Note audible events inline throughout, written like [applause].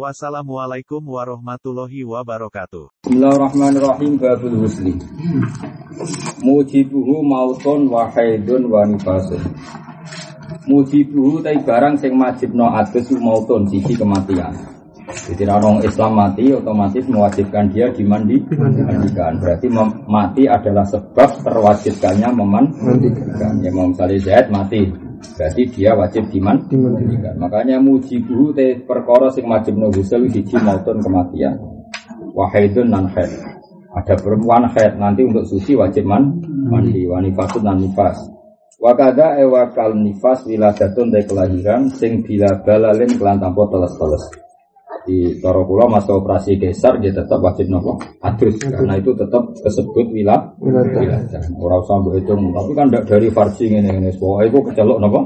Wassalamualaikum warahmatullahi wabarakatuh. Bismillahirrahmanirrahim babul husli. Mujibuhu mautun wa haidun wa nifasun. Mujibuhu tai barang sing majibno adus mautun sisi kematian. Jadi orang Islam mati otomatis mewajibkan dia dimandi mandikan. Berarti mati adalah sebab terwajibkannya memandikan. Ya mau misalnya Zaid mati, berarti dia wajib diman dimandikan. Makanya mujibuhu te perkara sing wajibno ghusl siji mautun kematian. Wahidun nan haid. Ada perempuan haid nanti untuk suci wajib man mandi wanifasun nan nifas. Wakada ewakal nifas wiladatun te kelahiran sing bila balalin kelan tanpa teles-teles. Di Toro Pulau masa operasi geser dia tetap wajib nopo adus karena itu tetap disebut wilah wiladah. Orang usah itu tapi kan dari farsi ini ini semua itu kecelok nopo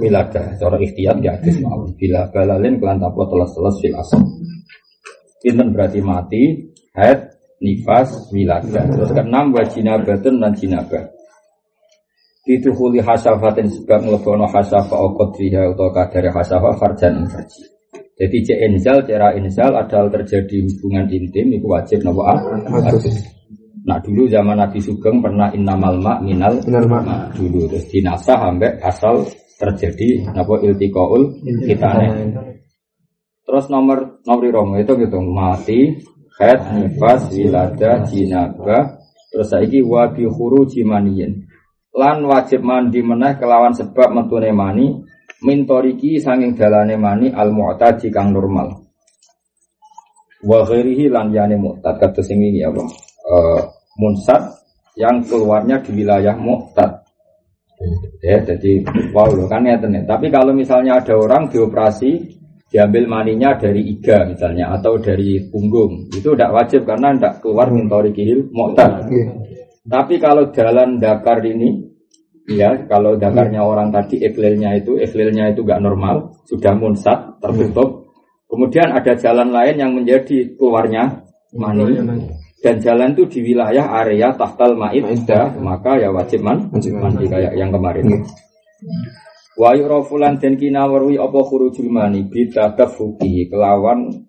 wiladah. Cara ikhtiar dia adus mau bila balalin kelan tanpa teles-teles fil asal. Inten berarti mati, haid, nifas, wiladah. Terus keenam wajinabatun dan jinabah. Dituhuli hasafatin sebab ngelebono hasafa o kodriha atau kadari hasafa farjan farji. Jadi cek enzal, cara enzal adalah terjadi hubungan intim itu wajib nopo Nah dulu zaman Nabi Sugeng pernah innamal ma minal ma dulu terus dinasah sampai asal terjadi nopo iltikoul kitane. Terus nomor nomor romo itu gitu mati, head, nifas, wilada, jinabah, terus saiki wabi huru jimaniyin. Lan wajib mandi meneh kelawan sebab metune mani mintoriki sanging dalane mani al mu'tadi kang normal. Wa ghairihi lan yani mu'tad kata sing ini apa? Uh, munsat yang keluarnya di wilayah mu'tad. Ya, jadi wow loh kan ya Tapi kalau misalnya ada orang dioperasi diambil maninya dari iga misalnya atau dari punggung itu tidak wajib karena tidak keluar mintori kihil mu'tad. Tapi kalau jalan dakar ini Ya, kalau dakarnya orang tadi eklilnya itu, eklilnya itu gak normal, sudah munsat, tertutup. Kemudian ada jalan lain yang menjadi keluarnya mani. Dan jalan itu di wilayah area tahtal ma'id, maka ya wajib man, mandi kayak yang kemarin. Wa yurofulan dan kinawarwi apa khurujul mani bita tafuki kelawan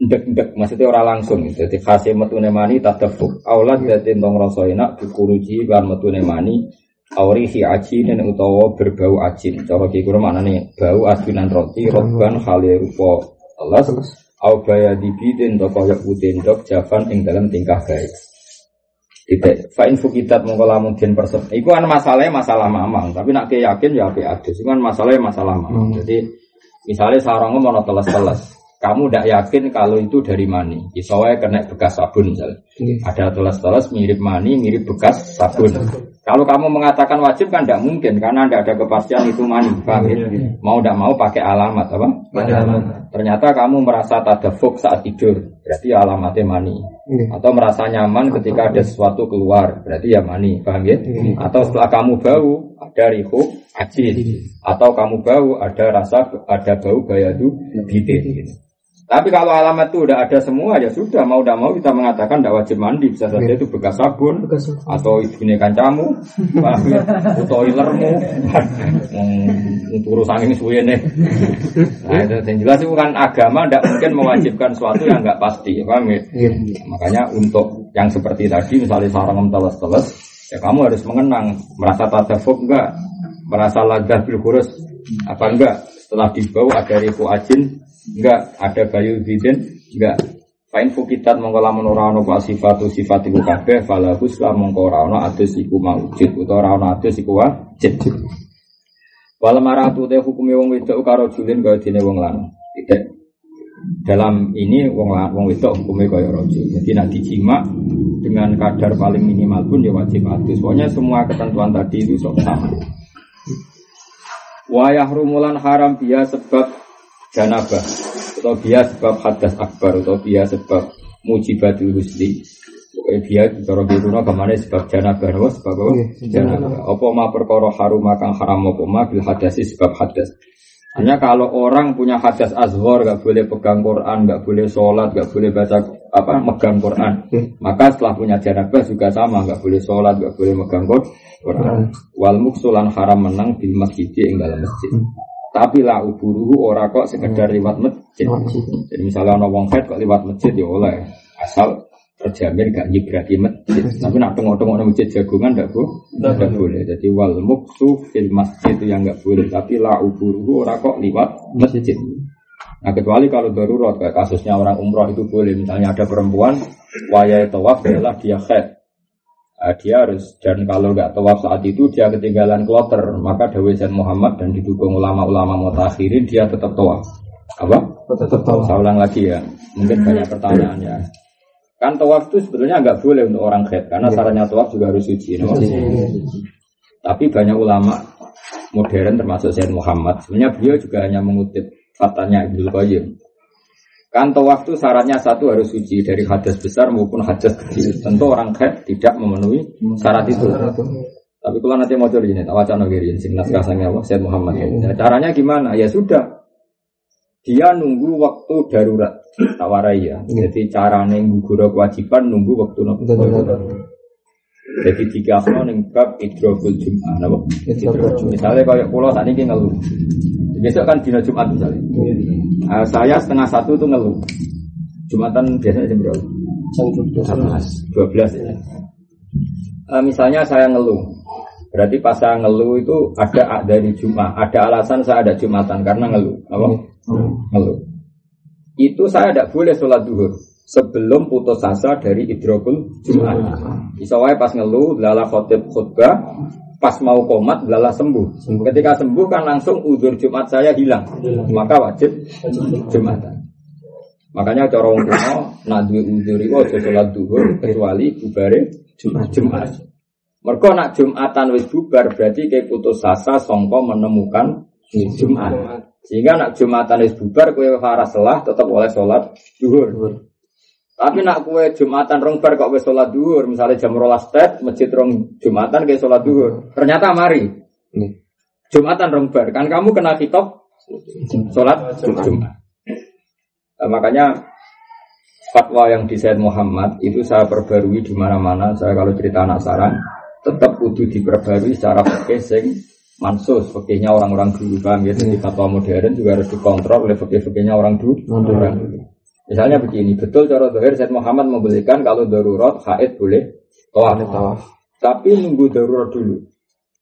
ndek-ndek maksudnya orang langsung jadi khasih metune mani tadafuk. Aulad dadi tong rasa enak dikuruji metune mani Aurihi dan utawa berbau ajin. Cara ki mana nih bau adunan roti roban khali rupa telas au baya dibidin to kaya utendok javan ing dalam tingkah baik. Tidak, fa'in fukitat mongko lamun den persep. Iku kan masalahnya masalah mamang, tapi nak yakin ya api adus. Iku kan masalahnya masalah mamang. Hmm. Jadi misalnya sarangnya mau teles-teles, kamu tidak yakin kalau itu dari mani. Isownya kena bekas sabun misalnya. Hmm. Ada teles-teles mirip mani, mirip bekas sabun. Kalau kamu mengatakan wajib kan tidak mungkin karena tidak ada kepastian itu mani, paham ya? Mau tidak mau pakai alamat apa? Alamat. Ternyata kamu merasa tadafuk saat tidur, berarti alamatnya mani. Atau merasa nyaman ketika ada sesuatu keluar, berarti ya mani, paham ya? Atau setelah kamu bau ada rihu ajin, atau kamu bau ada rasa ada bau bayadu bitin. Gitu. Tapi kalau alamat itu udah ada semua ya sudah mau tidak mau kita mengatakan tidak wajib mandi bisa saja itu bekas sabun, bekas sabun. atau ibunya kancamu, atau ilermu, untuk urusan ini suwe nih. Nah itu yang jelas itu kan agama tidak mungkin mewajibkan sesuatu yang nggak pasti, paham ya? Iya. Makanya untuk yang seperti tadi misalnya sarang teles-teles, ya kamu harus mengenang merasa tasawuf enggak, merasa lagah bil apa enggak setelah dibawa ada ribu ajin Enggak, ada bayu bidin, enggak. Fain fukitat mongko ora ana apa sifatu sifat iku kabeh falahus la mongko ora ana adus iku maujud utawa ora ana adus iku wajib. Wal maratu te hukume wong wedok karo julin kaya dene wong lanang. Tidak. Dalam ini wong wong wedok hukume kaya rajul. Jadi nak dijima dengan kadar paling minimal pun ya wajib adus. Pokoknya semua ketentuan tadi itu sama. Wayah rumulan haram dia sebab janabah atau dia sebab hadas akbar atau dia sebab mujibatul husli Pokoknya dia cara biruno ke mana sebab janabah, apa sebab apa? Janabah. Apa ma perkara harum kang haram apa ma bil hadasi sebab hadas. Hanya kalau orang punya hadas azhar, gak boleh pegang Quran, gak boleh sholat, gak boleh baca apa megang Quran. Maka setelah punya janabah juga sama, gak boleh sholat, gak boleh megang Quran. Wal muksulan haram menang di masjid yang dalam masjid. Tapi lah uburuhu ora kok sekedar lewat masjid. Jadi misalnya orang wong kok lewat masjid ya oleh asal terjamin gak nyibrati masjid. Tapi nak tengok-tengok di masjid jagungan gak bu, gak boleh. Jadi wal muksu fil masjid itu yang gak boleh. Tapi la uburuhu ora kok lewat masjid. Nah kecuali kalau darurat kayak kasusnya orang umroh itu boleh. Misalnya ada perempuan wayai tawaf adalah dia khed. Nah, dia harus dan kalau nggak tawaf saat itu dia ketinggalan kloter maka Dewi Zain Muhammad dan didukung ulama-ulama mutakhirin dia tetap tawaf. Apa? Tetap tahu. saya ulang lagi ya mungkin banyak pertanyaan ya kan tawaf itu sebetulnya nggak boleh untuk orang khed karena syaratnya tawaf juga harus suci no? tapi banyak ulama modern termasuk Sayyid Muhammad sebenarnya beliau juga hanya mengutip fatanya Ibnu Qayyim kan tawaf itu syaratnya satu harus suci dari hadas besar maupun hadas kecil tentu orang khed tidak memenuhi syarat itu tapi kalau nanti mau cari ini, wacana kiri, sing naskah sange Allah, Sayyid Muhammad. Nah, caranya gimana? Ya sudah, dia nunggu waktu darurat, tawarai ya. Jadi cara nunggu guru kewajiban nunggu waktu nopo. Jadi tiga kali neng bab idrokul jum'ah? Misalnya kayak pulau saat ini ngeluh. Besok kan dina Jumat misalnya. Ah, saya setengah satu tuh ngeluh. Jumatan biasanya jam berapa? Dua belas ya. Eh, misalnya saya ngeluh, berarti pas saya ngeluh itu ada dari Jumat, ada alasan saya ada Jumatan karena ngeluh, apa? Ngeluh. Itu saya tidak boleh sholat duhur sebelum putus asa dari idrokul Jumat. Bisa wae pas ngeluh, lala khotib khutbah, pas mau komat, lala sembuh. Ketika sembuh kan langsung udur Jumat saya hilang, maka wajib Jumatan. Makanya cara wong kuno nak duwe udzur iku aja salat kecuali bubare Jumat. Jumat. Mergo nak Jumatan wis bubar berarti kayak putus asa songko menemukan Jumat. Sehingga nak Jumatan wis bubar kowe ora selah tetap oleh salat duhur. Tapi nak kue Jumatan rong bar kok wis salat duhur, misalnya jam 12 tet masjid rong Jumatan kayak salat duhur. Ternyata mari Jumatan rong bar kan kamu kena kitab salat Jumat. Nah, makanya fatwa yang di Said Muhammad itu saya perbarui di mana-mana. Saya kalau cerita anak saran tetap kudu diperbarui secara sing mansus fikihnya orang-orang dulu paham ya. Jadi fatwa modern juga harus dikontrol oleh fikih-fikihnya orang dulu. Orang dulu. Misalnya begini, betul cara dohir Said Muhammad membolehkan kalau darurat haid boleh tawaf. Tapi nunggu darurat dulu.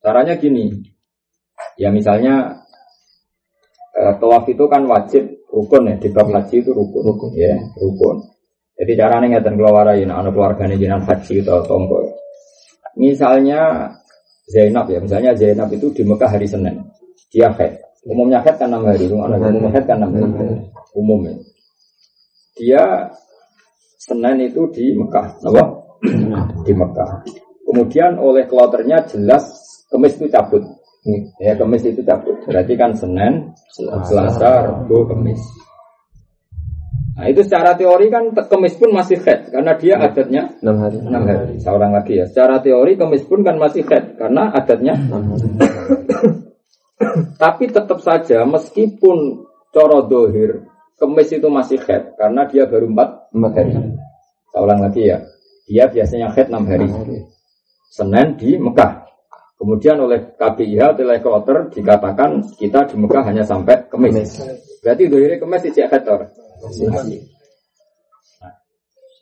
Caranya gini, ya misalnya eh, tawaf itu kan wajib rukun ya di bab haji itu rukun, Rukun. ya rukun. Jadi caranya ngeten keluarai, nah anak keluarganya jinan haji atau tonggo. Misalnya Zainab ya, misalnya Zainab itu di Mekah hari Senin, dia haid. Umumnya haid kan enam hari, umumnya haid kan enam hari, umumnya. Dia Senin itu di Mekah, apa? di Mekah. Kemudian oleh kloternya jelas kemis itu cabut. Ya kemis itu cabut. Berarti kan Senin, Selasa, Rabu, Kemis. Nah itu secara teori kan kemis pun masih head karena dia adatnya enam hari. enam hari. Seorang lagi ya. Secara teori kemis pun kan masih head karena adatnya. Enam hari. Tapi tetap saja meskipun coro dohir kemis itu masih head karena dia baru empat Empat hari. Saya ulang lagi ya. Dia biasanya head enam hari. Senin di Mekah. Kemudian oleh KPIH, oleh kloter dikatakan kita di Mekah hanya sampai Kemis. Berarti dohirnya Kemis di Head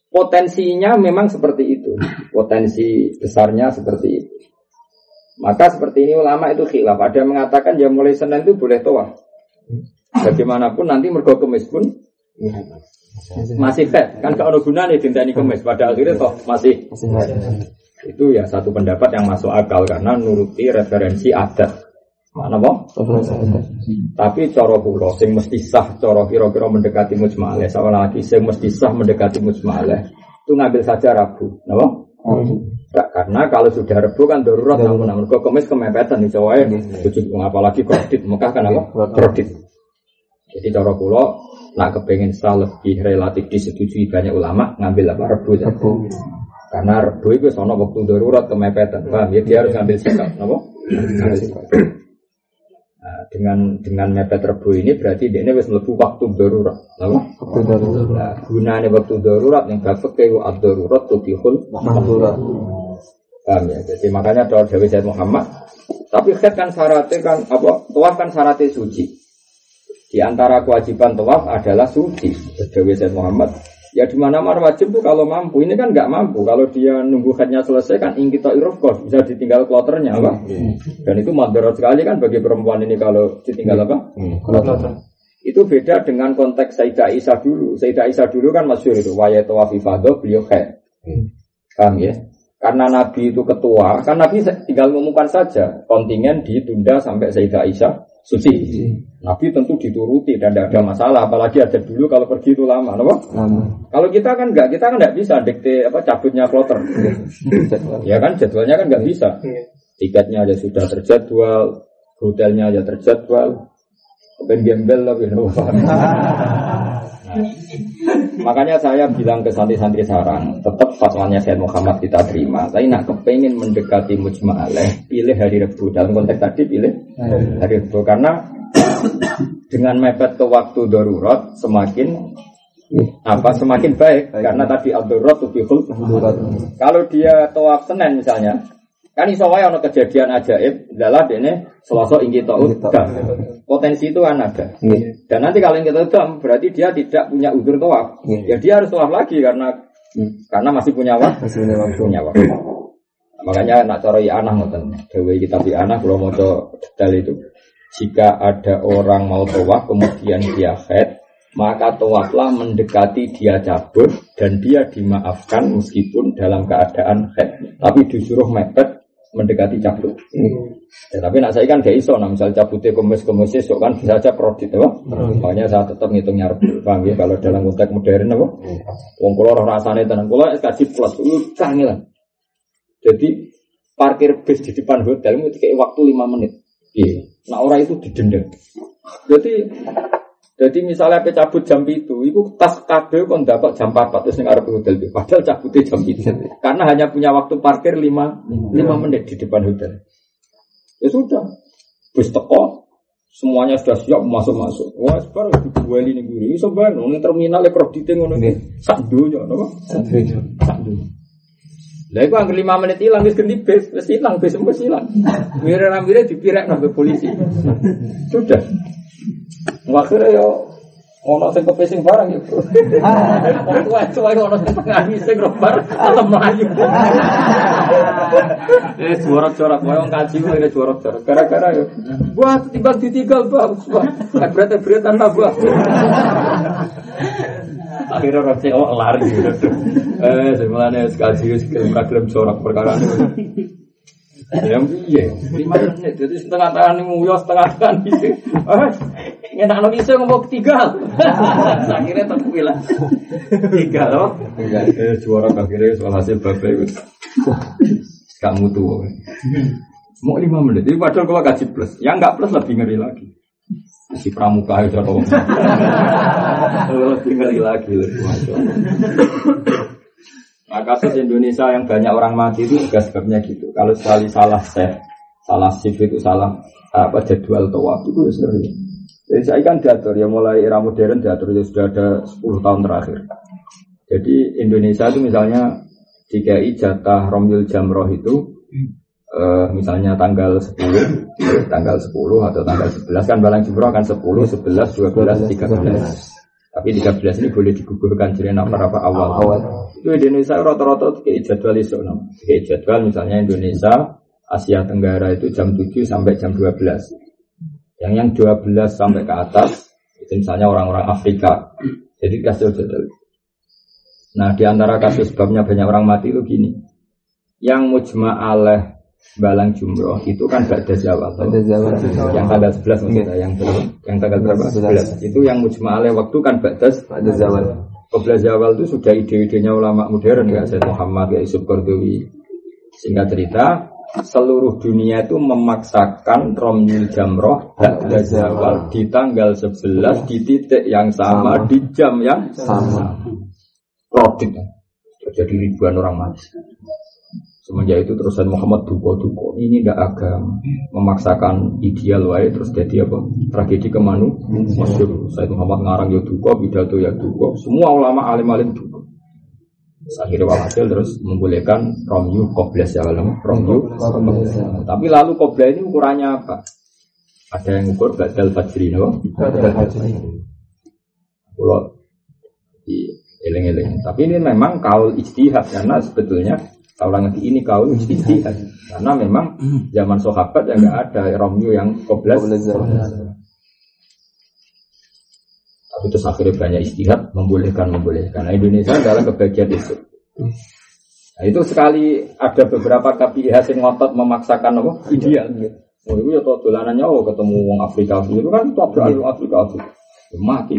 Potensinya memang seperti itu. Potensi besarnya seperti itu. Maka seperti ini ulama itu khilaf. Ada yang mengatakan ya mulai Senin itu boleh toa. Bagaimanapun nanti mergo kemis pun masih head. Kan kalau gunanya dintani kemis. Pada akhirnya toh masih itu ya satu pendapat yang masuk akal karena nuruti referensi adat. Mana boh? Tapi coro pulau sing mesti sah, coro kira-kira mendekati mujmalah. Sama lagi sing mesti sah mendekati mujmalah. Itu ngambil saja Rabu, napa? Enggak, karena kalau sudah Rabu kan darurat namun namun kok kemis kemepetan di Jawa ya. Tujuh apalagi kredit, Mekah kan apa? Kredit. Jadi cara pulau nak kepengen sah lebih relatif disetujui banyak ulama ngambil apa Rabu. Rabu. Karena rebo itu sono waktu darurat kemepetan, paham ya? Dia harus ngambil sikap, apa? Ngambil sikap. Nah, dengan dengan mepet rebo ini berarti dia ini harus melebu waktu darurat, apa? Waktu darurat. Nah, gunanya waktu darurat yang gak pakai wa darurat tubihul Mahdurat. Paham ya? Jadi makanya doa Dewi Said Muhammad. Tapi khed kan syaratnya kan apa? Tawaf kan syaratnya suci. Di antara kewajiban tawaf adalah suci. Dewi Said Muhammad. Ya di mana mana wajib tuh kalau mampu. Ini kan nggak mampu. Kalau dia nunggu khednya selesai kan ingkita irofkos bisa ditinggal kloternya apa? Dan itu madarat sekali kan bagi perempuan ini kalau ditinggal apa? Itu beda dengan konteks Sayyidah Aisyah dulu. Sayyidah Aisyah dulu kan masyhur itu wayat tawaf ifadah beliau khed. Paham ya? Karena Nabi itu ketua, kan Nabi tinggal mengumumkan saja kontingen ditunda sampai Sayyidah Aisyah suci. Nabi tentu dituruti dan tidak ada masalah, apalagi ada dulu kalau pergi itu lama, apa? Lama. Kalau kita kan enggak, kita kan enggak bisa dikte apa cabutnya kloter. ya kan jadwalnya kan enggak bisa. Tiketnya aja sudah terjadwal, hotelnya aja terjadwal. Open gembel lebih Makanya saya bilang ke santri-santri sarang, tetap fatwanya Syed Muhammad kita terima. Tapi nak kepengen mendekati mujma'aleh, pilih hari Rebu. Dalam konteks tadi pilih hari Rebu. Karena dengan mepet ke waktu darurat semakin apa semakin baik karena tadi al-darurat tubihul kalau dia tawaf Senin misalnya kan iso wae ana kejadian ajaib dalah dene Selasa inggih taud potensi itu kan ada Nggih. dan nanti kalau kita dam berarti dia tidak punya udur tawaf. Iya. Ya dia harus tawaf lagi karena karena masih punya waktu. Masih punya waktu. Punya waktu. Makanya nak cara ya anak ngoten. Dewe kita di anak kalau mau detail itu. Jika ada orang mau tawaf kemudian dia head, maka tawaflah mendekati dia cabut dan dia dimaafkan meskipun dalam keadaan head. Tapi disuruh mepet mendekati cabut. Ya, tapi nak saya kan gak iso, nah misal cabutnya kemis kemis esok kan bisa aja prodit, apa? Makanya saya tetap ngitungnya rebul, paham ya? Kalau dalam konteks modern, apa? Wong kulo roh rasane tenang, kulo SKJ plus, kangelan. Jadi parkir bis di depan hotel itu kayak waktu lima menit. Iya. Nah orang itu didenda. Jadi jadi misalnya apa cabut jam itu, itu tas kabel kon dapat jam 4 terus ngarep hotel itu. Padahal cabutnya jam itu. Karena hanya punya waktu parkir 5 5 menit di depan hotel. Ya sudah. Bis teko semuanya sudah siap masuk-masuk. Wah, sekarang dibuali nih gue. Ini sebenarnya ini terminal ya kreditnya ngono ini. Sak dunia, apa? Sak dunia. Lah iku anggar 5 menit hilang wis ganti bis, wis hilang bis wis hilang. Mira-mira dipirek nang polisi. Sudah. Akhirnya yo ono sing kepesing barang Bro. Wah, cuy ono sing pengawi sing robar tetep mlayu. Eh, jorok-jorok wae wong kaji wae ada jorok-jorok. Gara-gara yo. Wah, timbang ditinggal Pak. Ebret-ebret tanpa buah. Akhirnya oh, lari gitu. Eh, semuanya kaji wis kadrem jorok perkara ini. Ya iya, lima menit. Jadi setengah tangan ini nguyo, setengah tangan isi. Eh, ngenak no isi ngomong tiga. Akhirnya terpilah. Tiga loh. Eh, juara akhirnya soal hasil bapak itu. Kamu tuh. Mau lima menit. Jadi padahal kalau gaji plus, yang nggak plus lebih ngeri lagi. Si pramuka itu lebih ngeri lagi lebih macam. Nah, kasus Indonesia yang banyak orang mati itu juga sebabnya gitu. Kalau sekali salah set, salah shift itu salah apa jadwal tawaf itu ya sering. Jadi saya kan diatur ya mulai era modern diatur ya sudah ada 10 tahun terakhir. Jadi Indonesia itu misalnya DKI jatah Romyul Jamroh itu eh, misalnya tanggal 10 tanggal 10 atau tanggal 11 kan balang jumroh kan 10, 11, 12, 13. Tapi 13 ini boleh digugurkan jadi apa apa awal. Awal. Itu Indonesia rata-rata kayak jadwal isu Kayak jadwal misalnya Indonesia Asia Tenggara itu jam 7 sampai jam 12. Yang yang 12 sampai ke atas itu misalnya orang-orang Afrika. Jadi kasih jadwal. Nah, di antara kasus sebabnya banyak orang mati itu gini. Yang mujma aleh balang jumroh itu kan ba'da zawal. Ba'da zawal. Yang tanggal 11 maksudnya, yang? Yang tanggal berapa? 11. Itu yang mujma waktu kan ba'da Ada zawal. Qobla Zawal itu sudah ide-idenya ulama modern ya Said Muhammad ya Yusuf Qardawi. Singkat cerita, seluruh dunia itu memaksakan Romyul Jamroh Ba'da Zawal di tanggal 11 di titik yang sama, Sama. di jam yang Sama. Krodit. Terjadi ribuan orang mati. Semenjak itu terus Muhammad duko-duko. Ini tidak agama. Memaksakan ideal wae terus jadi apa? Tragedi kemanu? Masyur. Said Muhammad ngarang ya duko, pidato ya duko. Semua ulama alim-alim duko. Akhirnya walhasil terus membolehkan romyu kobles ya kalau romyu. Tapi lalu kobles ini ukurannya apa? Ada yang ukur badal fajri, no? Badal fajri. Kalau di eleng-eleng. Tapi ini memang kaul istihad karena sebetulnya orang lagi ini kaul istihad karena memang zaman sahabat yang nggak ada romyu yang koblas. Tapi terus akhirnya banyak istihad membolehkan membolehkan. Nah, Indonesia adalah kebagian itu. Nah, itu sekali ada beberapa KPIH yang ngotot memaksakan apa? Ideal. Gitu. Oh, itu ya tau dolanannya oh ketemu wong Afrika. Itu kan tabrakan Afrika. Itu mati.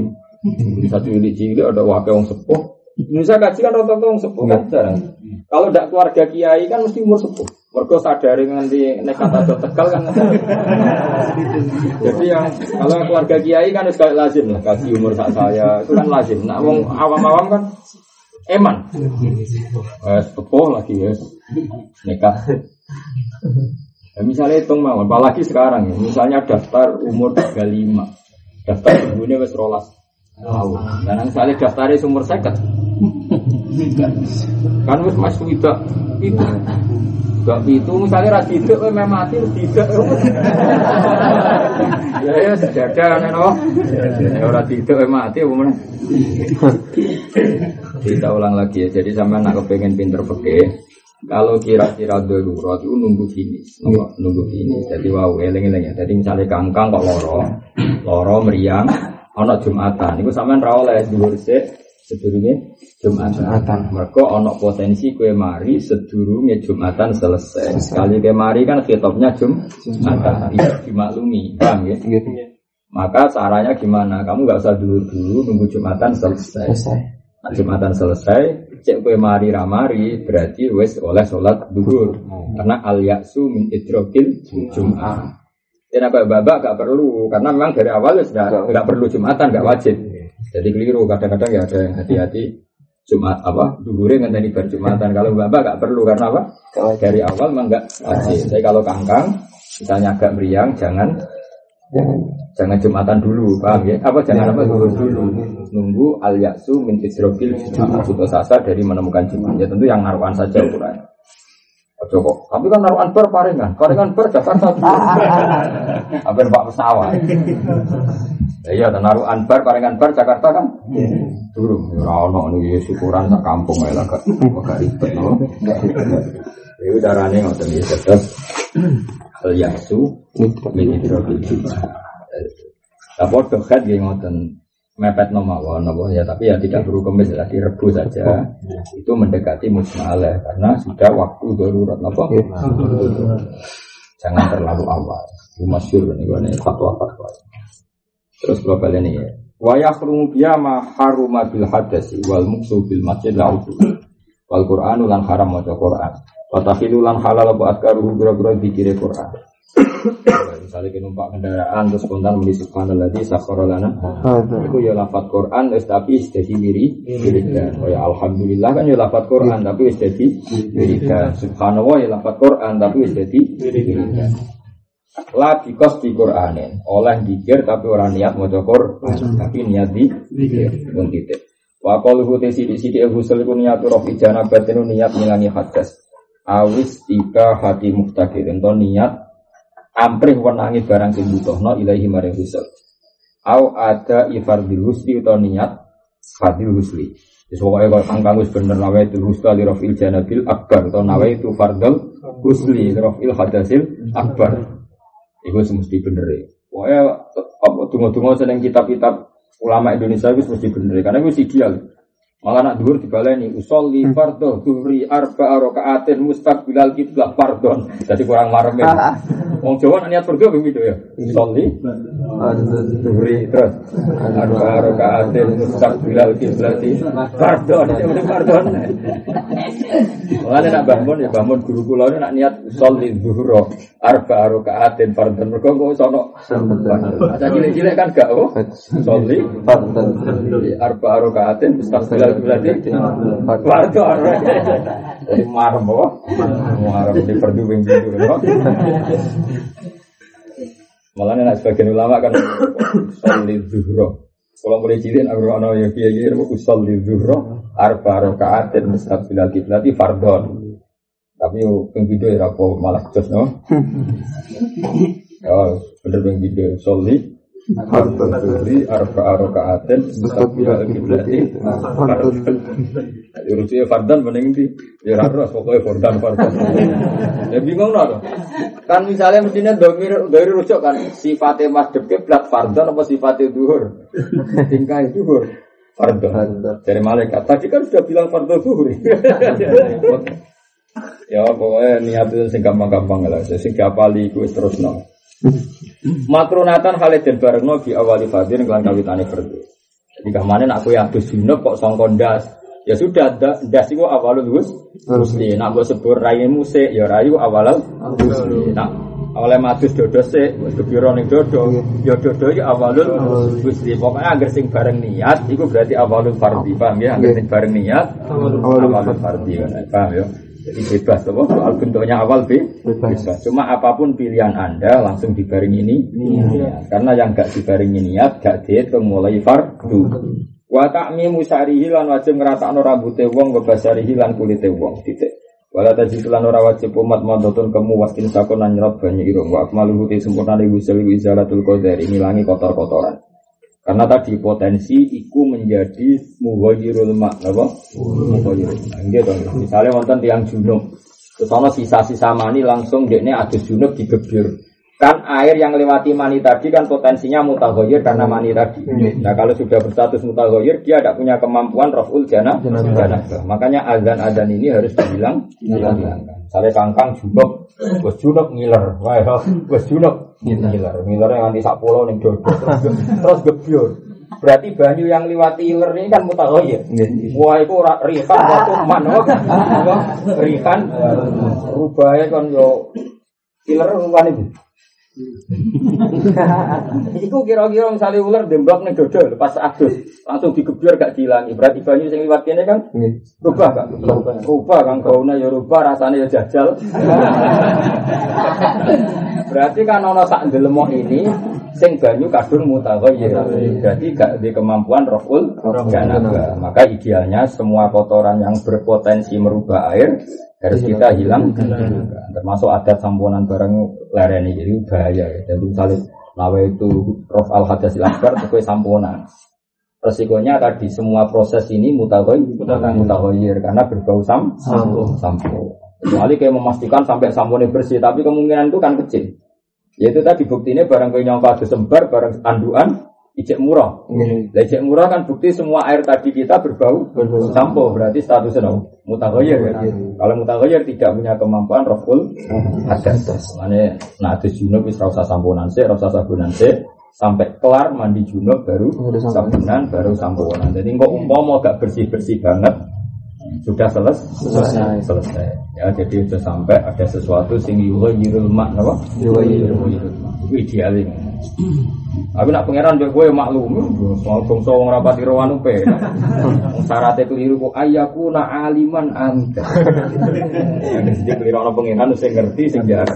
Di satu cilik ada wakil wong sepuh Indonesia kaji kan rata-rata orang sepuh kan jarang. Kalau tidak keluarga kiai kan mesti umur sepuh. Mereka sadari nanti nekat atau tegal kan. Jadi yang kalau keluarga kiai kan sekali lazim lah kasih umur saat saya itu kan lazim. Nah, wong awam-awam kan eman. Eh, sepuh lagi ya. Nekat. Ya, misalnya hitung mau, apalagi sekarang ya. Misalnya daftar umur 35. Daftar ibunya wes rolas. Tahu. Dan misalnya daftarnya sumur seket. Kan wis mas tidak itu. Gak itu misalnya ras itu memang mati tidak. [laughs] Ya ya sejadah kan oh. Ya ora tidak mati apa mana? Kita ulang lagi ya. Jadi sama nak kepengen pinter peke. Kalau kira-kira darurat itu nunggu finish, nunggu finish. Jadi wow, eleng-eleng ya. Jadi misalnya kangkang kok loro, loro meriang, ono jumatan. Iku sampean ra oleh dhuwur sik sedurunge Jumatan. Mereka ono potensi kue mari sedurunge Jumatan selesai. Sekali kue mari kan kitabnya Jumatan. Bisa dimaklumi, paham ya? Maka caranya gimana? Kamu nggak usah dulu-dulu nunggu Jumatan selesai. Nah, Jumatan selesai, cek kue mari ramari berarti wes oleh sholat duhur. Karena al yaksu min idrokil Jum'ah. Dan apa babak gak perlu karena memang dari awal ya sudah nggak perlu jumatan nggak wajib. Jadi keliru kadang-kadang ya ada yang hati-hati. Jumat apa? Duhurnya ngenteni berjumatan kalau babak gak perlu karena apa? Dari awal memang nggak wajib. Tapi kalau kangkang misalnya agak meriang jangan. Jangan. Jumatan dulu paham ya? Apa jangan apa dulu dulu. nunggu al yaksu min isrofil putus asa dari menemukan jumat. Ya tentu yang naruhan saja ukuran Ojo kok. Tapi kan naruhan ber paringan. Paringan ber Jakarta. [laughs] Hampir pak pesawat. Ya iya, naruhan ber paringan ber Jakarta kan. Turun. Ya ono nih syukuran tak kampung ya lah. Gak ribet no. Ya carane ngoten iki terus al yasu min hidrobil Lah padha kan nggih ngoten mepet nomawon nopo ya tapi ya tidak perlu kemis lagi rebu saja. Itu mendekati musmalah karena sudah waktu darurat nopo? Jangan terlalu awal. Masyur ini gue fatwa fatwa. Terus global ini ya. Wayah biya ma haruma bil hadasi wal muksu bil masjid la wal qur'an lan haram maca qur'an. Wa lan halal apa askaru bira-bira dikire qur'an Misalnya kita numpak kendaraan terus spontan muni subhanallah di lana. Itu ya lafat Quran tapi jadi miri wiridan. Oh ya alhamdulillah kan ya lafat Quran tapi jadi wiridan. Subhanallah ya lafat Quran tapi jadi wiridan. La bikos di Quranin oleh dikir tapi orang niat mau Quran tapi niat di pun titik. Wa qaluhu te sidi-sidi husul iku niat roh ijana batinu niat ngilangi hadas. Awis tiga hati muhtakir ento niat amprih wenangi barang sing butuhno ilahi maring rusul. Au ada ifardil husli utawa niat fardil husli. Wis pokoke kok angkang wis bener nawa itu husla li rafil janabil akbar utawa nawa itu fardal husli li rafil hadasil akbar. Iku semesti bener e. Pokoke apa tunggu-tunggu seneng kitab-kitab ulama Indonesia itu mesti bener karena itu ideal. Malah nak dhuwur dibaleni usolli hmm. fardhu dhuhri arba rakaatin mustaqbilal kiblah fardhon. Jadi kurang marem. Wong Jawa niat fardhu begitu ya. Usolli dhuhri terus arba rakaatin mustaqbilal kiblati fardhon. [laughs] Fardhon. Malah nak bangun ya bangun guru kula nak niat usolli dhuhra arba rakaatin fardhon. Mergo kok sono Masa cilik-cilik kan gak oh. Usolli fardhon. Arba rakaatin mustaqbilal berarti fardu Jadi marem apa? Marem di fardu wing bidu. Malah nek sebagian ulama kan sholli zuhro. Kalau mulai cilik aku ana yang kiai kiai aku sholli zuhro arba rakaatin mustaqbilal kiblat fardhon. Tapi yang video ya apa malah jos no. [laughs] Ya bener yang video sholli Al-Fadli arba rokaatin mustaqbil kiblati Urusnya fardan mending di ya harus pokoknya fardan fardan. Ya bingung loh. Kan misalnya mestinya domir dari rujuk kan sifatnya masjid kiblat fardan apa sifatnya duhur? Tingkah duhur. Fardan. Dari malaikat tadi kan sudah bilang fardan duhur. ya pokoknya niat itu sing gampang-gampang lah. Sing gapali ku terus no. Makrunatan Khalid dan Barengno di awali fadir kelan kawitane fardu. Jadi ke mana nak kue abis junub kok songkon das. Ya sudah, das itu awalul wus. Musli. Nak gue sebur rayu musik, ya rayu awalul musli. Nak oleh madus dodo se, kebiro ning dodo, ya dodo ya awalul musli. Pokoknya agar sing bareng niat, itu berarti awalul fardi, paham ya? Agar sing bareng niat, awalul fardi, paham ya? Jadi bebas, apa? Soal bentuknya awal be, bebas. Cuma apa pun pilihan anda langsung dibaring ini, ya. karena yang gak dibaring niat gak diet mulai fardu. Wa ta'mi musarihi lan wajib ngeratakno rambute wong ngebasarihi lan kulite wong. Titik. Wala tajid lan ora wajib umat madotun kemu waskin sakon lan nyerot banyak irung. Wa akmaluhu te sempurna li wisal wizalatul qadar ngilangi kotor-kotoran. Karena tadi potensi iku menjadi mughayirul mak, apa? Mughayirul mak. Gitu. Misalnya wonten tiang junub, terus ana sisa-sisa mani langsung dekne adus junub digebir. Kan air yang lewati mani tadi kan potensinya mutaghayir karena mani tadi. Nah kalau sudah berstatus mutaghayir dia tidak punya kemampuan raful jana. Makanya azan-azan ini harus dibilang. Misalnya kangkang junub, bos junub ngiler, wah, junub ngiler, ngiler yang nanti sak pulau nih dodo, terus gebyur. Berarti banyu yang lewati iler ini kan mutaghayir. Wah itu rihan waktu man, apa? [laughs] Rihan, rubahnya kan yo iler bukan itu. [laughs] Iku kira-kira misalnya ular demblok nih dodol pas adus langsung digebyur gak dihilangi. Berarti banyu sing liwat kene kan rubah gak? Rubah kan gauna ya rubah rasanya ya jajal. [laughs] Berarti kan ono sak ndelemok ini sing banyu kadung mutaghayyir. Berarti gak di kemampuan raful janabah. Maka idealnya semua kotoran yang berpotensi merubah air harus kita hilang termasuk adat samponan barang lereni jadi bahaya ya. jadi misalnya lawe itu rof al hadasil akbar itu samponan. Resikonya tadi semua proses ini mutagoy mutagoyir karena berbau sam sampo. sampo. Kecuali kayak memastikan sampai samponya bersih tapi kemungkinan itu kan kecil. Yaitu tadi buktinya barang kayak nyongka sembar barang anduan ijek murah. Hmm. ijek murah kan bukti semua air tadi kita berbau sampo berarti statusnya mutaghayir ya. Kalau mutaghayir tidak punya kemampuan raful hadas. Mane nah ada junub wis rasa samponan sik, rasa sabunan sik sampai kelar mandi junub baru sabunan baru samponan. Jadi kok umpama gak bersih-bersih banget sudah selesai selesai selesai ya jadi sudah sampai ada sesuatu sing yughayirul mak napa yughayirul itu idealnya Aku nak pangeran kowe maklum, soal bangsa wong rapati rawan upe. Syaratnya keliru kok ayaku na aliman anta. Sing keliru ana pangeran sing ngerti sing jarak.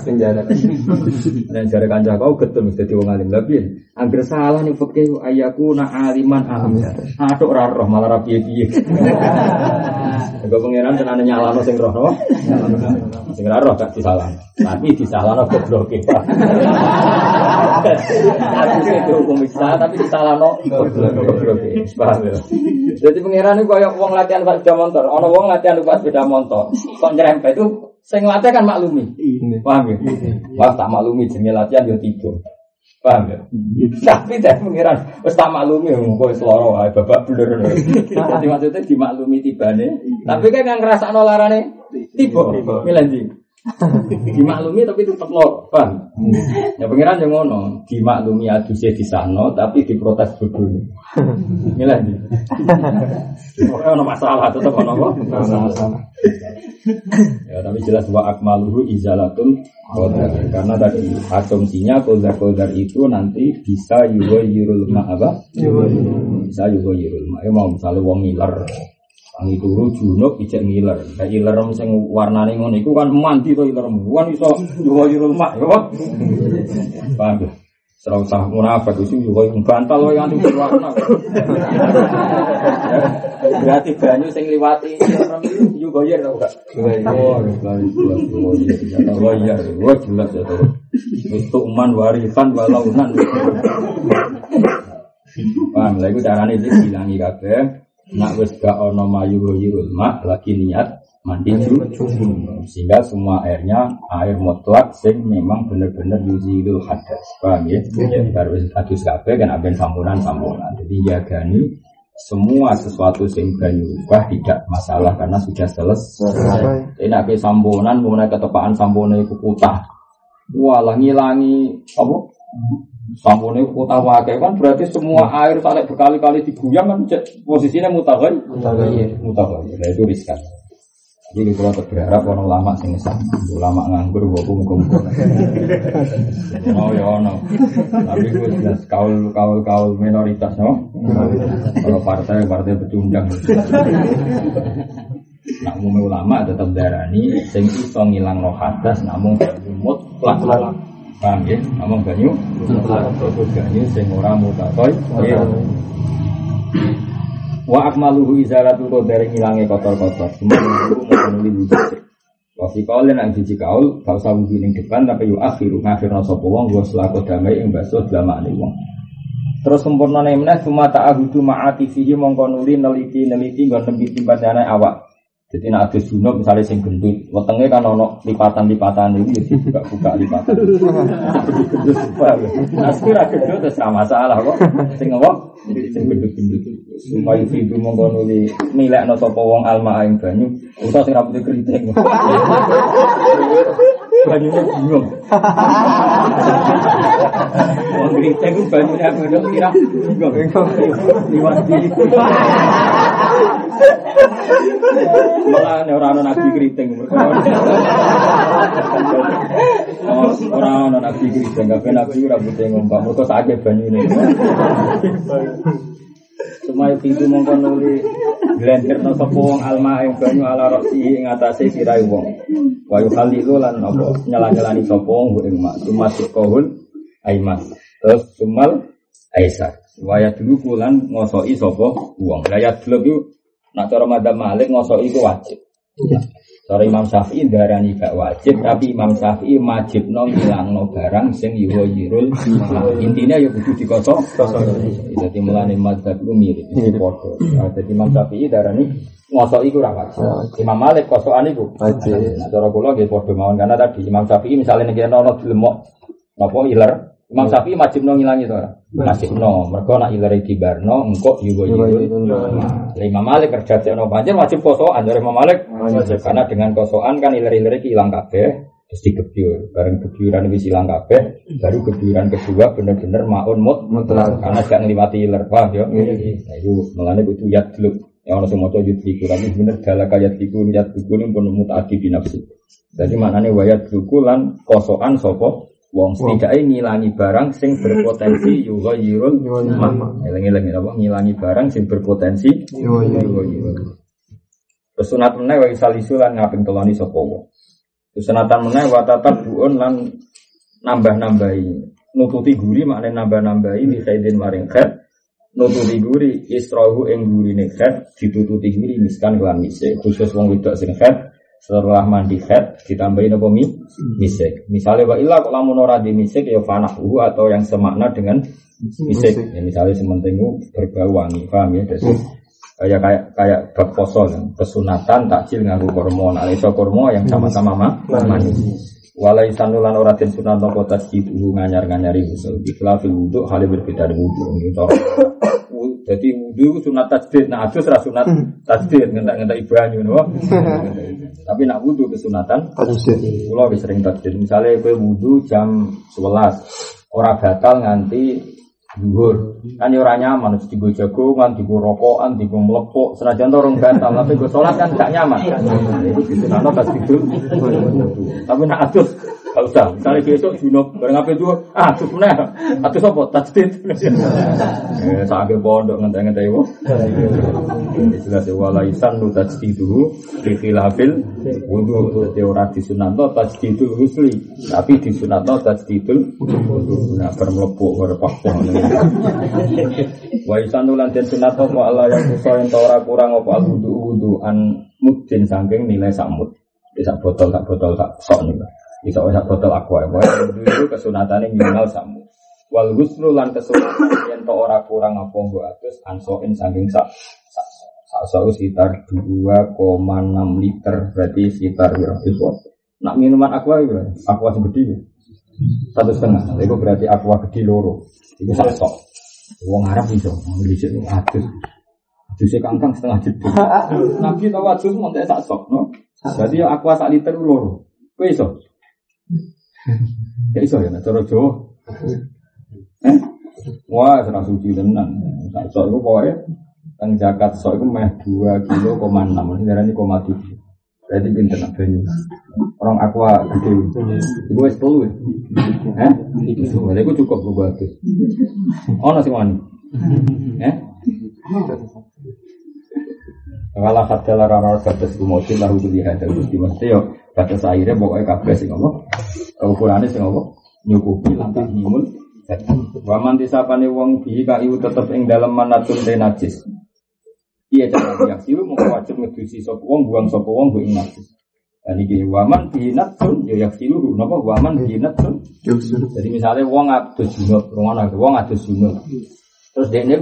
Dan jare kanca kau getun mesti dadi wong alim. Tapi angger salah nih fikih ayaku na aliman anta. Atuk ora roh malah ra piye-piye. Kau pangeran tenan nyalano sing roh no. Sing roh gak disalah. Tapi disalahno gobloke. Harusnya itu hukum bisa, tapi disalah no. Paham ya? Jadi pangeran itu kayak uang latihan pas sepeda motor. Ono uang latihan pas sepeda motor. Kok nyerempet itu saya ngelatih kan maklumi. Paham ya? Wah tak maklumi jenis latihan yo tiba. Paham ya? Tapi dari pengiran, wis tak maklumi kok wis lara wae babak blur. Jadi maksudnya dimaklumi tibane. Tapi kan yang ngerasa nolarane tiba. Milih [laughs] dimaklumi tapi tetap lor, paham? Ya pengiran yang ngono, dimaklumi adusnya di sana tapi diprotes bodoh. Milah nih. Pokoknya ono masalah tetap ono apa? Masalah. Ya tapi jelas wa akmaluhu izalatun qadar. Karena tadi asumsinya qadar qadar itu nanti bisa yuwa yirul ma apa? Bisa yuwa yirul ma. Ya mau misalnya wong ngiler Tangi turu junub ijek ngiler. Kayak iler sing warnane ngono iku kan mandi to iler kan iso yo mak yo. Paham ya? Serau sah munafik itu juga yang bantal wae nganti berwarna. Berarti banyu sing liwati goyer tau gak? Oh, jelas jelas. Oh iya, oh jelas ya to. Itu man warisan walaunan. Paham, lha iku carane dibilangi kabeh. Nak wis gak ono mayu yurul mak lagi niat mandi junub sehingga semua airnya air mutlak sing memang benar-benar yuzilul hadas. Paham ya? Jadi baru hadis kabeh kan aben sampunan sampunan jadi jagani semua sesuatu sing banyu ubah tidak masalah karena sudah selesai. Ini abe sampunan kemudian ketepaan sampunan itu kutah wah ngilangi apa Sampune kota wakai kan berarti semua air sampai berkali-kali diguyang kan posisinya mutaghayir. Mutaghayir. Mutaghayir. Nah itu riskan. Jadi kalau berharap orang lama sing ulama nganggur gue pun kumpul. [laughs] Oh ya no, tapi gue jelas kaul kaul kaul minoritas no. Kalau partai partai pecundang. Nak umum ulama tetap darani, sing iso ngilang no hadas, namun umut plak Paham ya? Namun banyu Itu banyu sing ora mutakoy Wa akmaluhu izaratu dari ngilangi kotor-kotor. Semua itu mau nuli wujud Wasi kaulin yang jiji kaul Gak usah wujud yang depan Tapi yu akhiru. Ngakhir nasopo wong Gua selaku damai Yang basuh dilama wong. Terus sempurna nemnes Cuma ta'ahudu ma'ati fihi Mongko nuli neliti neliti Gak nembi timpan dana awak jadi nak ada junub misalnya sing gendut, wetenge kan ono lipatan-lipatan ini jadi buka-buka lipatan. Nah sekira gendut terus sama masalah kok. Sing apa? Sing gendut-gendut. Supaya itu mongko nuli milek no sopo wong alma aing banyu, usah sing rambutnya keriting. Banyunya bingung. Wong keriting banyunya bingung kira bingung. Liwat di Malah ora ana nabi keriting. [laughs] Ora ana nabi keriting, kabeh nabi ora butuh ngompak, mergo sakake banyune. Semaya pintu mongkon nuli Glender no sapa wong alma ing banyu ala roksi ing atase sirai wong. Wa yukhalilu lan apa nyala-nyalani sapa wong ing mak. Tumasuk kohul aimas. Terus sumal aisar. Waya dulu kulan ngosoki sapa wong. Lah ya dulu Nah cara madhab Malik ngosok itu wajib. Cara Imam Syafi'i darani gak wajib, tapi Imam Syafi'i wajib no ngilang no barang sing yuwa yirul. Intinya ya kudu dikosok. Jadi mulane madhab itu mirip, itu podo. Jadi Imam Syafi'i darani ngosok itu wajib. Imam Malik kosokan itu. Nah cara kula nggih podo mawon karena tadi Imam Syafi'i misalnya nek ono dilemok napa iler Imam Syafi'i wajib no ngilangi itu orang. Wajib no. Mereka nak ilari kibarno, engkau yugo yugo. Nah, Imam Malik kerja no banjir wajib kosoan dari Imam Malik. Karena dengan kosoan kan ilari-ilari hilang kabeh. Terus dikebyur. Bareng kebyuran wis hilang kabeh. Baru kebyuran kedua bener-bener maun mut. Karena gak ngliwati iler. Paham ya? Nah itu melane yat dulu. Yang orang semua coba yudhiku. Tapi bener. Yat diku ini pun mutadi binafsi. Jadi maknanya wayat diku lan kosoan sopo Wong setidaknya ngilangi barang sing berpotensi yuga yirul mah. Eling-eling apa ngilangi barang sing berpotensi yuga yirul. Terus sunat meneh wa isalisu lan ngaping teloni sapa wong. Terus sunatan meneh wa tatap buun lan nambah-nambahi. Nututi guri makne nambah-nambahi li khaidin maring khair. Nututi guri isrohu ing gurine khair ditututi guri miskan kelan misik. Khusus wong wedok sing khair setelah mandi head ditambahin apa mi? Misik. Misalnya wa ilah kalau ora di misik ya fanahu atau yang semakna dengan misik. ya, misalnya sementing berbau wangi paham ya? Jadi kayak kayak kayak bab poso ya. kesunatan takjil nganggu kormo. Nah iso kormo yang sama-sama mah manis. Walai sanulan ora den sunat nopo tasjid nganyar nganyari usul. Fil wudhu hal berbeda dengan wudhu ini [coughs] jadi wudhu sunat tajdid, nah adus ra sunat hmm. tajdid, ngentak-ngentak ibanyu no. [laughs] Tapi nak wudhu kesunatan tajdid. Kulo wis sering tajdid. Misalnya kowe wudhu jam 11, ora batal nganti dhuwur. Kan ya ora nyaman mesti digo jagongan, digo rokokan, digo mlepok. Senajan to orang batal, tapi gue sholat kan gak nyaman. Itu disunatno tajdid. Tapi nak adus Gak usah. Misalnya besok junub bareng apa itu? Ah, tuh mana? Atau apa? Tajdid. Eh, sampai pondok ngentai-ngentai wong. Jelas ya walaisan nu tajdidu fi khilafil wudu. Jadi ora disunatno tajdidul husli, tapi disunatno tajdidul wudu. Nah, bermlebu berpaksa. Wa isan lan den sunat apa Allah yang kusa ento ora kurang apa wudu wudu an mudin saking nilai samut. Bisa botol tak botol tak sok nih. Bisa sak botol aqua. Pokoknya itu kesunatane minimal samut. Wal ghuslu lan kesunatan yen to ora kurang apa mbok atus ansoin saking sak sak sak sak sekitar 2,6 liter berarti sekitar itu? Nak minuman aqua itu, aqua segede ya. Satu setengah, itu berarti aqua gede loro. Itu sak sok. Wong Arab iso, ngelisik atus. Adusnya kangkang setengah jeda. [laughs] Nabi tahu adus mau tak sak sok, no? Jadi ya aqua sak liter loro. Kowe iso? Ya iso ya, nah cara Jawa. Eh? Wah, serang suci tenan. Sak sok iku pokoke teng zakat sok iku meh 2 kilo koma 6, ini koma 7. Berarti pinter nak banyu. Orang aqua gede. Iku wis 10 ya. Eh? Iku cukup gue adus. Ono sing wani. Eh? Kalau kata lara batas kumocin lahu beli hadal gusti mesti yo batas akhirnya pokoknya kabeh sing apa? Ukurannya sing apa? Nyukupi lantas nyimun waman disapane wong bihi kaiu tetep ing dalam manatun te najis. Iya cara yak silu mau wajib ngedusi sapa wong buang sapa wong ing najis. Dan iki waman bihi natun ya yak silu napa? Waman bihi natun. Jadi misalnya wong adus junub wong adus junub terus dia ini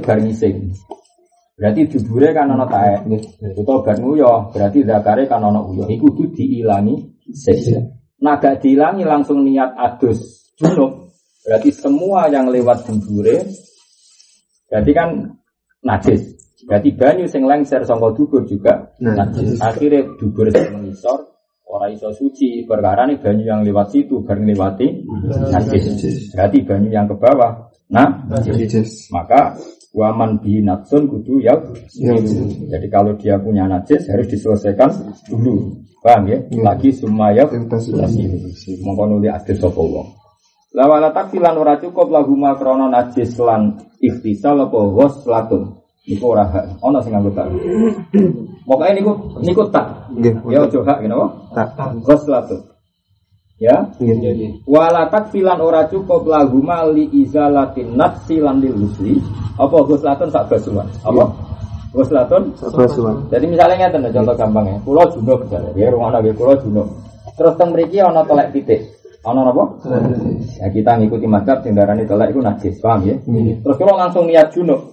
Berarti dubure kan ana taek. Utawa bar nguyo, berarti zakare kan ana uyo. Iku kudu diilangi sik. Nah gak diilangi langsung niat adus junub. Berarti semua yang lewat dubure berarti kan najis. Berarti banyu sing lengser sangka dubur juga najis. Akhirnya dubur sing mengisor ora iso suci perkara nih banyu yang lewat situ bareng lewati najis. Berarti banyu yang ke bawah nah najis. Maka Waman bi natsun kudu ya. Jadi kalau dia punya najis harus diselesaikan dulu. Paham ya? Lagi sumaya mongko nuli adil sapa wong. La wala takfilan ora cukup lagu makrono najis lan ikhtisal apa ghuslatun. Iku ora hak. Ono sing nganggo tak. [clears throat] Pokoke niku niku tak. Ya ojo hak ngene apa? Tak. Ghuslatun. Ya, wala takfilan ora cukup lagu mali izalatin nafsi lan lil husli. Apa ghuslatun sak basuhan? Apa? Ghuslatun sak basuhan. Jadi misalnya ngeten contoh gampang ya. Pulau junub misalnya, ya rumah nabi pulau junub. Terus teng mriki ana telek titik. Ana apa? Ya kita ngikuti mazhab sing darani telek iku najis, paham ya? Terus kalau langsung niat junub.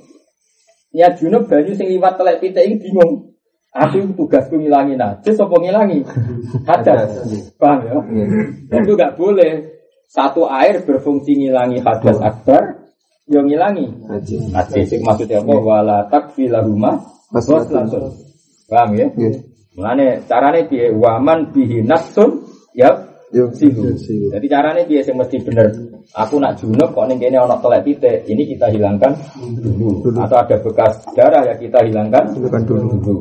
Niat junub banyu sing liwat telek titik iki bingung. Aku tugasku ngilangi najis apa ngilangi hadas. Paham ya? Dan itu gak boleh. Satu air berfungsi ngilangi hadas akbar, yang ngilangi Najis. najis. Maksudnya apa? Wala takfila rumah bos langsung. Paham ya? Mulane carane piye? Waman bihi nafsun ya silu. Jadi carane piye sing mesti bener. Aku nak junub kok ning kene ana telek titik, ini kita hilangkan dulu. Atau ada bekas darah ya kita hilangkan Hilangkan dulu. dulu.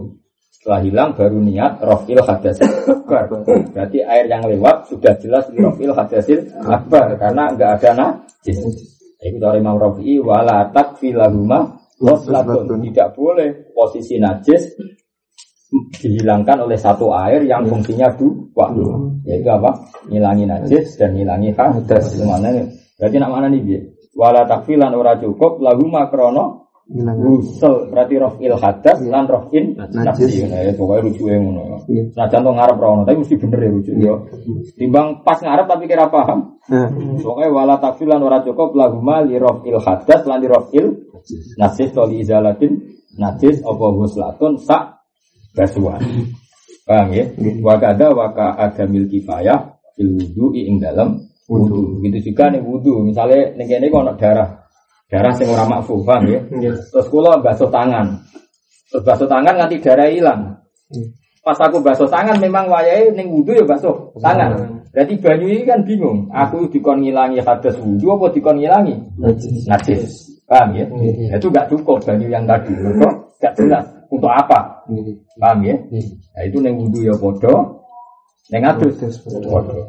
Setelah hilang baru niat rofil hadasil akbar. Berarti air yang lewat sudah jelas rofil hadasil akbar karena enggak ada najis. Itu dari Imam Rafi'i wala takfilahuma waslatun. Tidak boleh posisi najis dihilangkan oleh satu air yang fungsinya dua. Yaitu apa? Ngilangi najis dan ngilangi hadas. Mana Berarti nak mana nih dia? Wala takfilan ora cukup lahuma krono Hilang. Gusel berarti rofil hadas lan rofin Najis. najis. Ya pokoknya lucu yang ngono. Iya. Nah contoh ngarep rono, tapi mesti bener ya lucu ya. Timbang pas ngarep tapi kira paham. Pokoknya wala takfir lan ora cukup lahuma li rofil hadas lan li rofil najis to li izalatin najis apa guslatun sak basuhan. Paham ya? Wakada waka adamil kifayah fil wudu'i ing dalam wudu. Begitu juga nih wudu. Misalnya ning kene kok darah. Darah sing ora makfu, paham ya? Terus kula basuh tangan. Terus basuh tangan nganti darah hilang. Pas aku basuh tangan memang wayahe ning wudu ya basuh tangan. Berarti banyu ini kan bingung. Aku dikon ngilangi hadas wudu apa dikon ngilangi najis. Paham ya? Itu gak cukup banyu yang tadi. Kok gak jelas untuk apa? Paham ya? Nah, itu neng wudu ya podo, neng adus podo.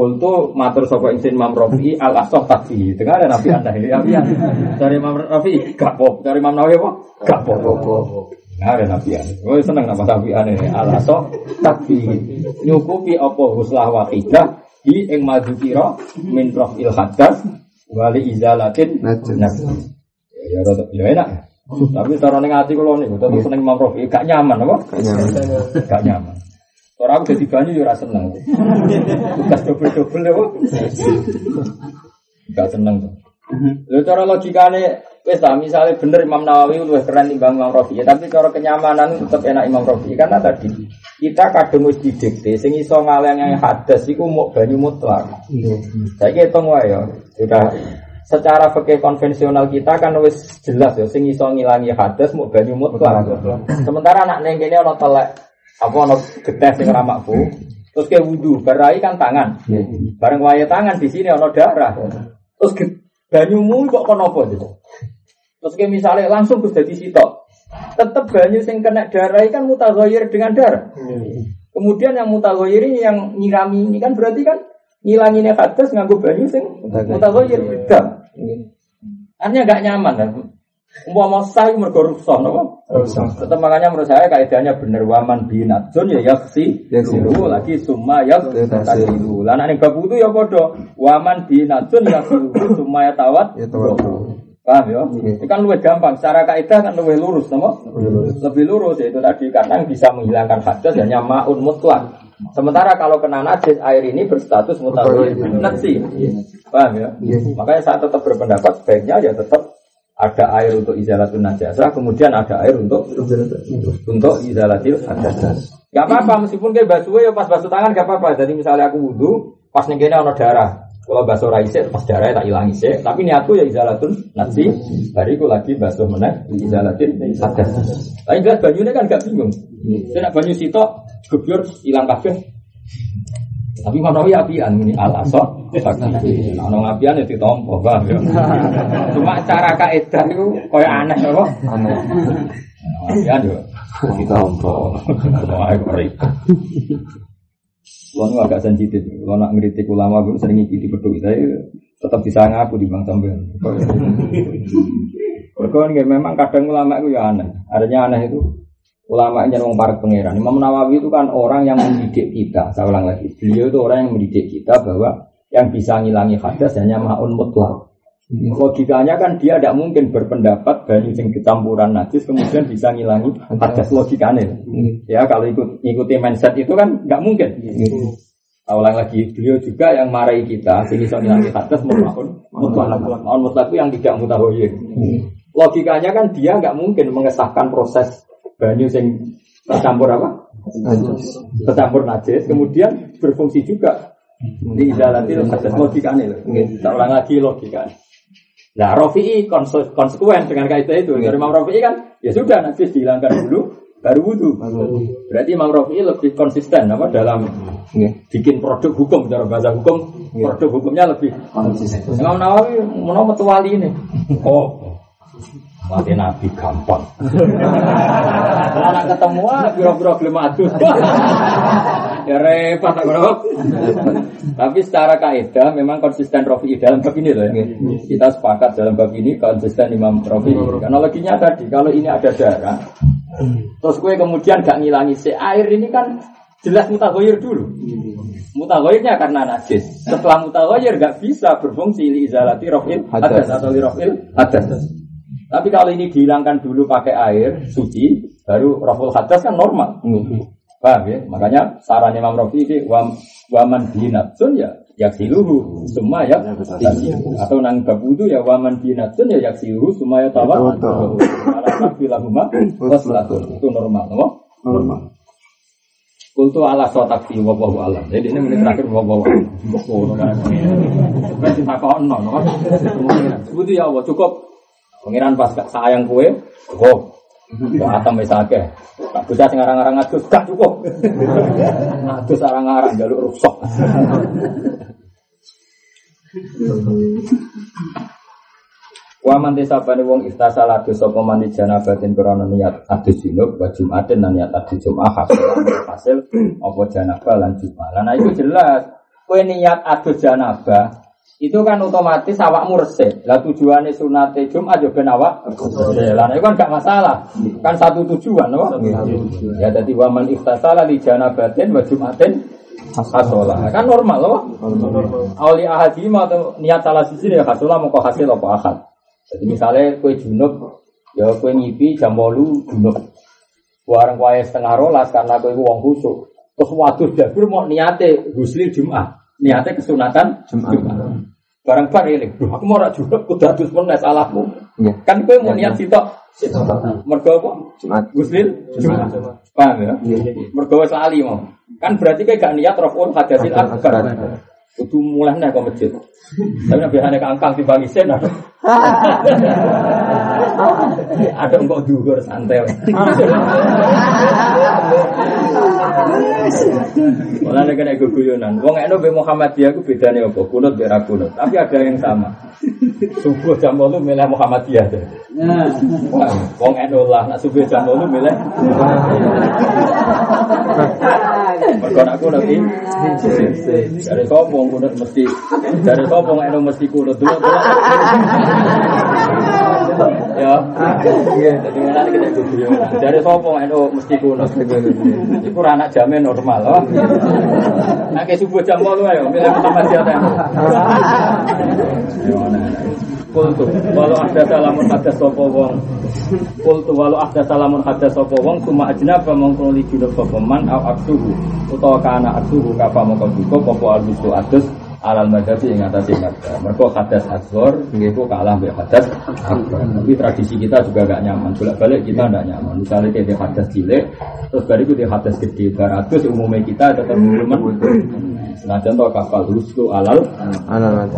Kultu matur sapa ingsun Imam Rafi al asoh takfi. Dengar ada Nabi Anda ini Nabi Dari Imam Rafi gak pop, dari Imam Nawawi apa? Gak pop. Nah, ada Nabi Anda. Oh seneng nama Nabi Anda ini al asoh takfi. Nyukupi apa huslah wakidah di ing madzukira min il hadas wali izalatin najis. Ya ya ya enak. Tapi cara ning ati kula niku tetep seneng Imam Rafi gak nyaman apa? Gak nyaman. Gak nyaman. Orang aku jadi banyu ya seneng. Tugas double-double ya, Gak seneng tuh. Lalu cara logikanya, wes lah misalnya bener Imam Nawawi lebih keren timbang Imam Rafi, ya, tapi cara kenyamanan tetap enak Imam Rafi karena tadi kita kadung wis didikte sing iso yang hadas iku mau banyu mutlak. Saya kira wae ya. Sudah secara fikih konvensional kita kan wis jelas ya sing iso ngilangi hadas mau banyu mutlak. Sementara anak neng kene ana telek apa ono geteh sing ora makfu terus ke wudu berai kan tangan. Bareng waya tangan di sini ono darah. Terus banyumu kok kono apa gitu terus ke misalnya langsung terus jadi sitok. Tetap banyu sing kena darah kan mutaghayir dengan darah. Kemudian yang mutaghayir ini yang nyirami ini kan berarti kan ngilanginnya hadas nganggo banyu sing mutaghayir beda artinya gak nyaman kan Umpama sah mergo rusak napa? Rusak. Tetep makanya menurut saya kaidahnya bener waman binatun ya yaksi dulu lagi summa ya tasilu. Lah nek bab itu ya padha waman binatun ya summa ya tawat. Paham ya? Ini kan lebih gampang. Secara kaidah kan lebih lurus, nama? Lebih lurus itu tadi karena bisa menghilangkan hadas hanya maun mutlak. Sementara kalau kena najis air ini berstatus mutawil najis. Paham ya? Makanya saya tetap berpendapat sebaiknya ya tetap ada air untuk izalatun najasah, kemudian ada air untuk untuk izalatil najasah. Gak apa-apa meskipun kayak basuh ya pas basuh tangan gak apa-apa. Jadi misalnya aku wudhu, pas nih ada darah. Kalau basuh raisik, pas darah tak hilang sih. Tapi niatku ya izalatun nasi. Bariku lagi basuh meneh izalatil najasah. Tapi jelas banyunya kan gak bingung. Saya nak banyu sitok, gebyur hilang kafe. Tapi Imam Nawawi apian ini al asok. Nah, nong apian ya ditompo, bang. Ya. Cuma cara kaidah itu kaya aneh apa? Aneh. Apian yo ditompo. Wah, kori. Kulo agak sensitif. Kulo nak ngeritik ulama gue sering ngikuti peduli saya tetap bisa ngaku di bang sampean. [laughs] Perkara memang kadang ulama itu ya aneh. Adanya aneh itu ulama yang wong para pangeran. Imam Nawawi itu kan orang yang mendidik kita. Saya ulang lagi, beliau itu orang yang mendidik kita bahwa yang bisa ngilangi hadas hanya maun mutlak. Logikanya kan dia tidak mungkin berpendapat banyu sing kecampuran najis kemudian bisa ngilangi hadas logikanya. Ya kalau ikut ikuti mindset itu kan nggak mungkin. Saya ulang lagi, beliau juga yang marahi kita sini bisa ngilangi hadas maun mutlak. Maun mutlak itu yang tidak mutahoyir. Logikanya kan dia nggak mungkin mengesahkan proses banyu sing tercampur apa? Tercampur najis, kemudian berfungsi juga di idalatil hadas logikanya loh. Tak ulang lagi logika. Nah, Rofi'i konsekuen dengan kaidah itu. Dari Imam Rofi'i kan, ya sudah najis dihilangkan dulu, baru wudhu. Berarti Imam Rofi'i lebih konsisten apa dalam bikin produk hukum cara bahasa hukum, produk hukumnya lebih konsisten. Imam Nawawi mau metu wali ini. Oh, [laughs] Mati Nabi gampang. Anak ketemu ah, biro-biro gelem adus. [laughs] ya repot aku Tapi secara kaidah memang konsisten Rofi dalam bab ini loh ya. Kita sepakat dalam bab ini konsisten Imam Rofi. Karena loginya tadi kalau ini ada darah, terus gue kemudian gak ngilangi si air ini kan jelas mutagoyir dulu. Mutagoyirnya karena najis. Setelah mutagoyir gak bisa berfungsi li izalati rofil hadas atau li rofil hadas. Tapi kalau ini dihilangkan dulu pakai air suci, baru raful hadas kan normal. Paham ya? Makanya saran Imam Rafi ini wam, waman binatun ya yaksiluhu semua ya atau nang babudu ya waman binatun ya yaksiluhu semua ya tawa karena bilahuma waslatun itu normal no? normal Kultu ala sotakfi wa wa alam. Jadi ini menit terakhir wa wa alam. Berarti tak kau nol, Sebuti ya Allah cukup Pengiran pas sayang kue, oh, atam wis akeh. Tak bisa sing arang-arang adus gak cukup. Adus arang-arang jaluk rusak. Wa man desabane wong istasala adus sapa mandi janabatin krana niat adus junub wa jumatin lan niat adus jumat hasil apa janabah lan jumat. Lan itu jelas kue niat adus janabah itu kan otomatis awakmu resik. Lah tujuannya sunate Jumat yo ben awak. Lah itu kan gak masalah. Kan satu tujuan, no? Ya jadi waman ikhtasala li janabatin wa Jumatin hasola. Kan normal loh. Auli ahadi atau niat salah sisi ya hasola mau hasil apa akad. Jadi misalnya kue junub, ya kue ngipi jam bolu junub. Warang kue setengah rolas karena kue uang khusuk. Terus waktu jabir mau niate husli Jumat. Niatnya kesunatan Jumat. Barang bar ini, aku mau rak junub, kudu adus pun salahmu. Iya. Kan kue mau niat sitok. Mergo apa? Jumat. Guslil Jumat. Paham ya? Mergo wis lali mau. Kan berarti kayak gak niat raful hadasil akbar. Kudu mulai nih ke masjid. Tapi nabi hanya keangkang di bang isen ada. [laughs] ada enggak dugur santai. [laughs] Malah nek kena guyonan. Wong eno be Muhammadiyah ku bedane apa? Kunut be kunut. Tapi ada yang sama. Subuh jam 8 milih Muhammadiyah. deh. Wong eno lah nak subuh jam 8 milih. Mergo kunut iki. Dari sapa wong kunut mesti dari sapa wong eno mesti kunut dulu. Ya. Jadi mana kita guyonan. Dari sapa wong eno mesti kunut. Iku ora anak jamin normal loh. Nah, kayak subuh jam 8 ayo milih Muhammadiyah. ta. Kultu walau ada salamun hadas sopo wong Kultu walau ada salamun hadas sopo wong Cuma ajnaba mongkong li junub sopo man Au aksuhu Utawa kana aksuhu Kapa mongkong juga Popo al-bisu adus Alal madhabi yang atas yang ada Mereka hadas asgor Itu kalah ambil hadas akbar. Tapi tradisi kita juga gak nyaman. Bolak balik kita gak nyaman. Misalnya kayak di hadas cilik Terus dari itu hadas gede Baratus umumnya kita tetap teman Senajan tau kapal ruslu alal. Anak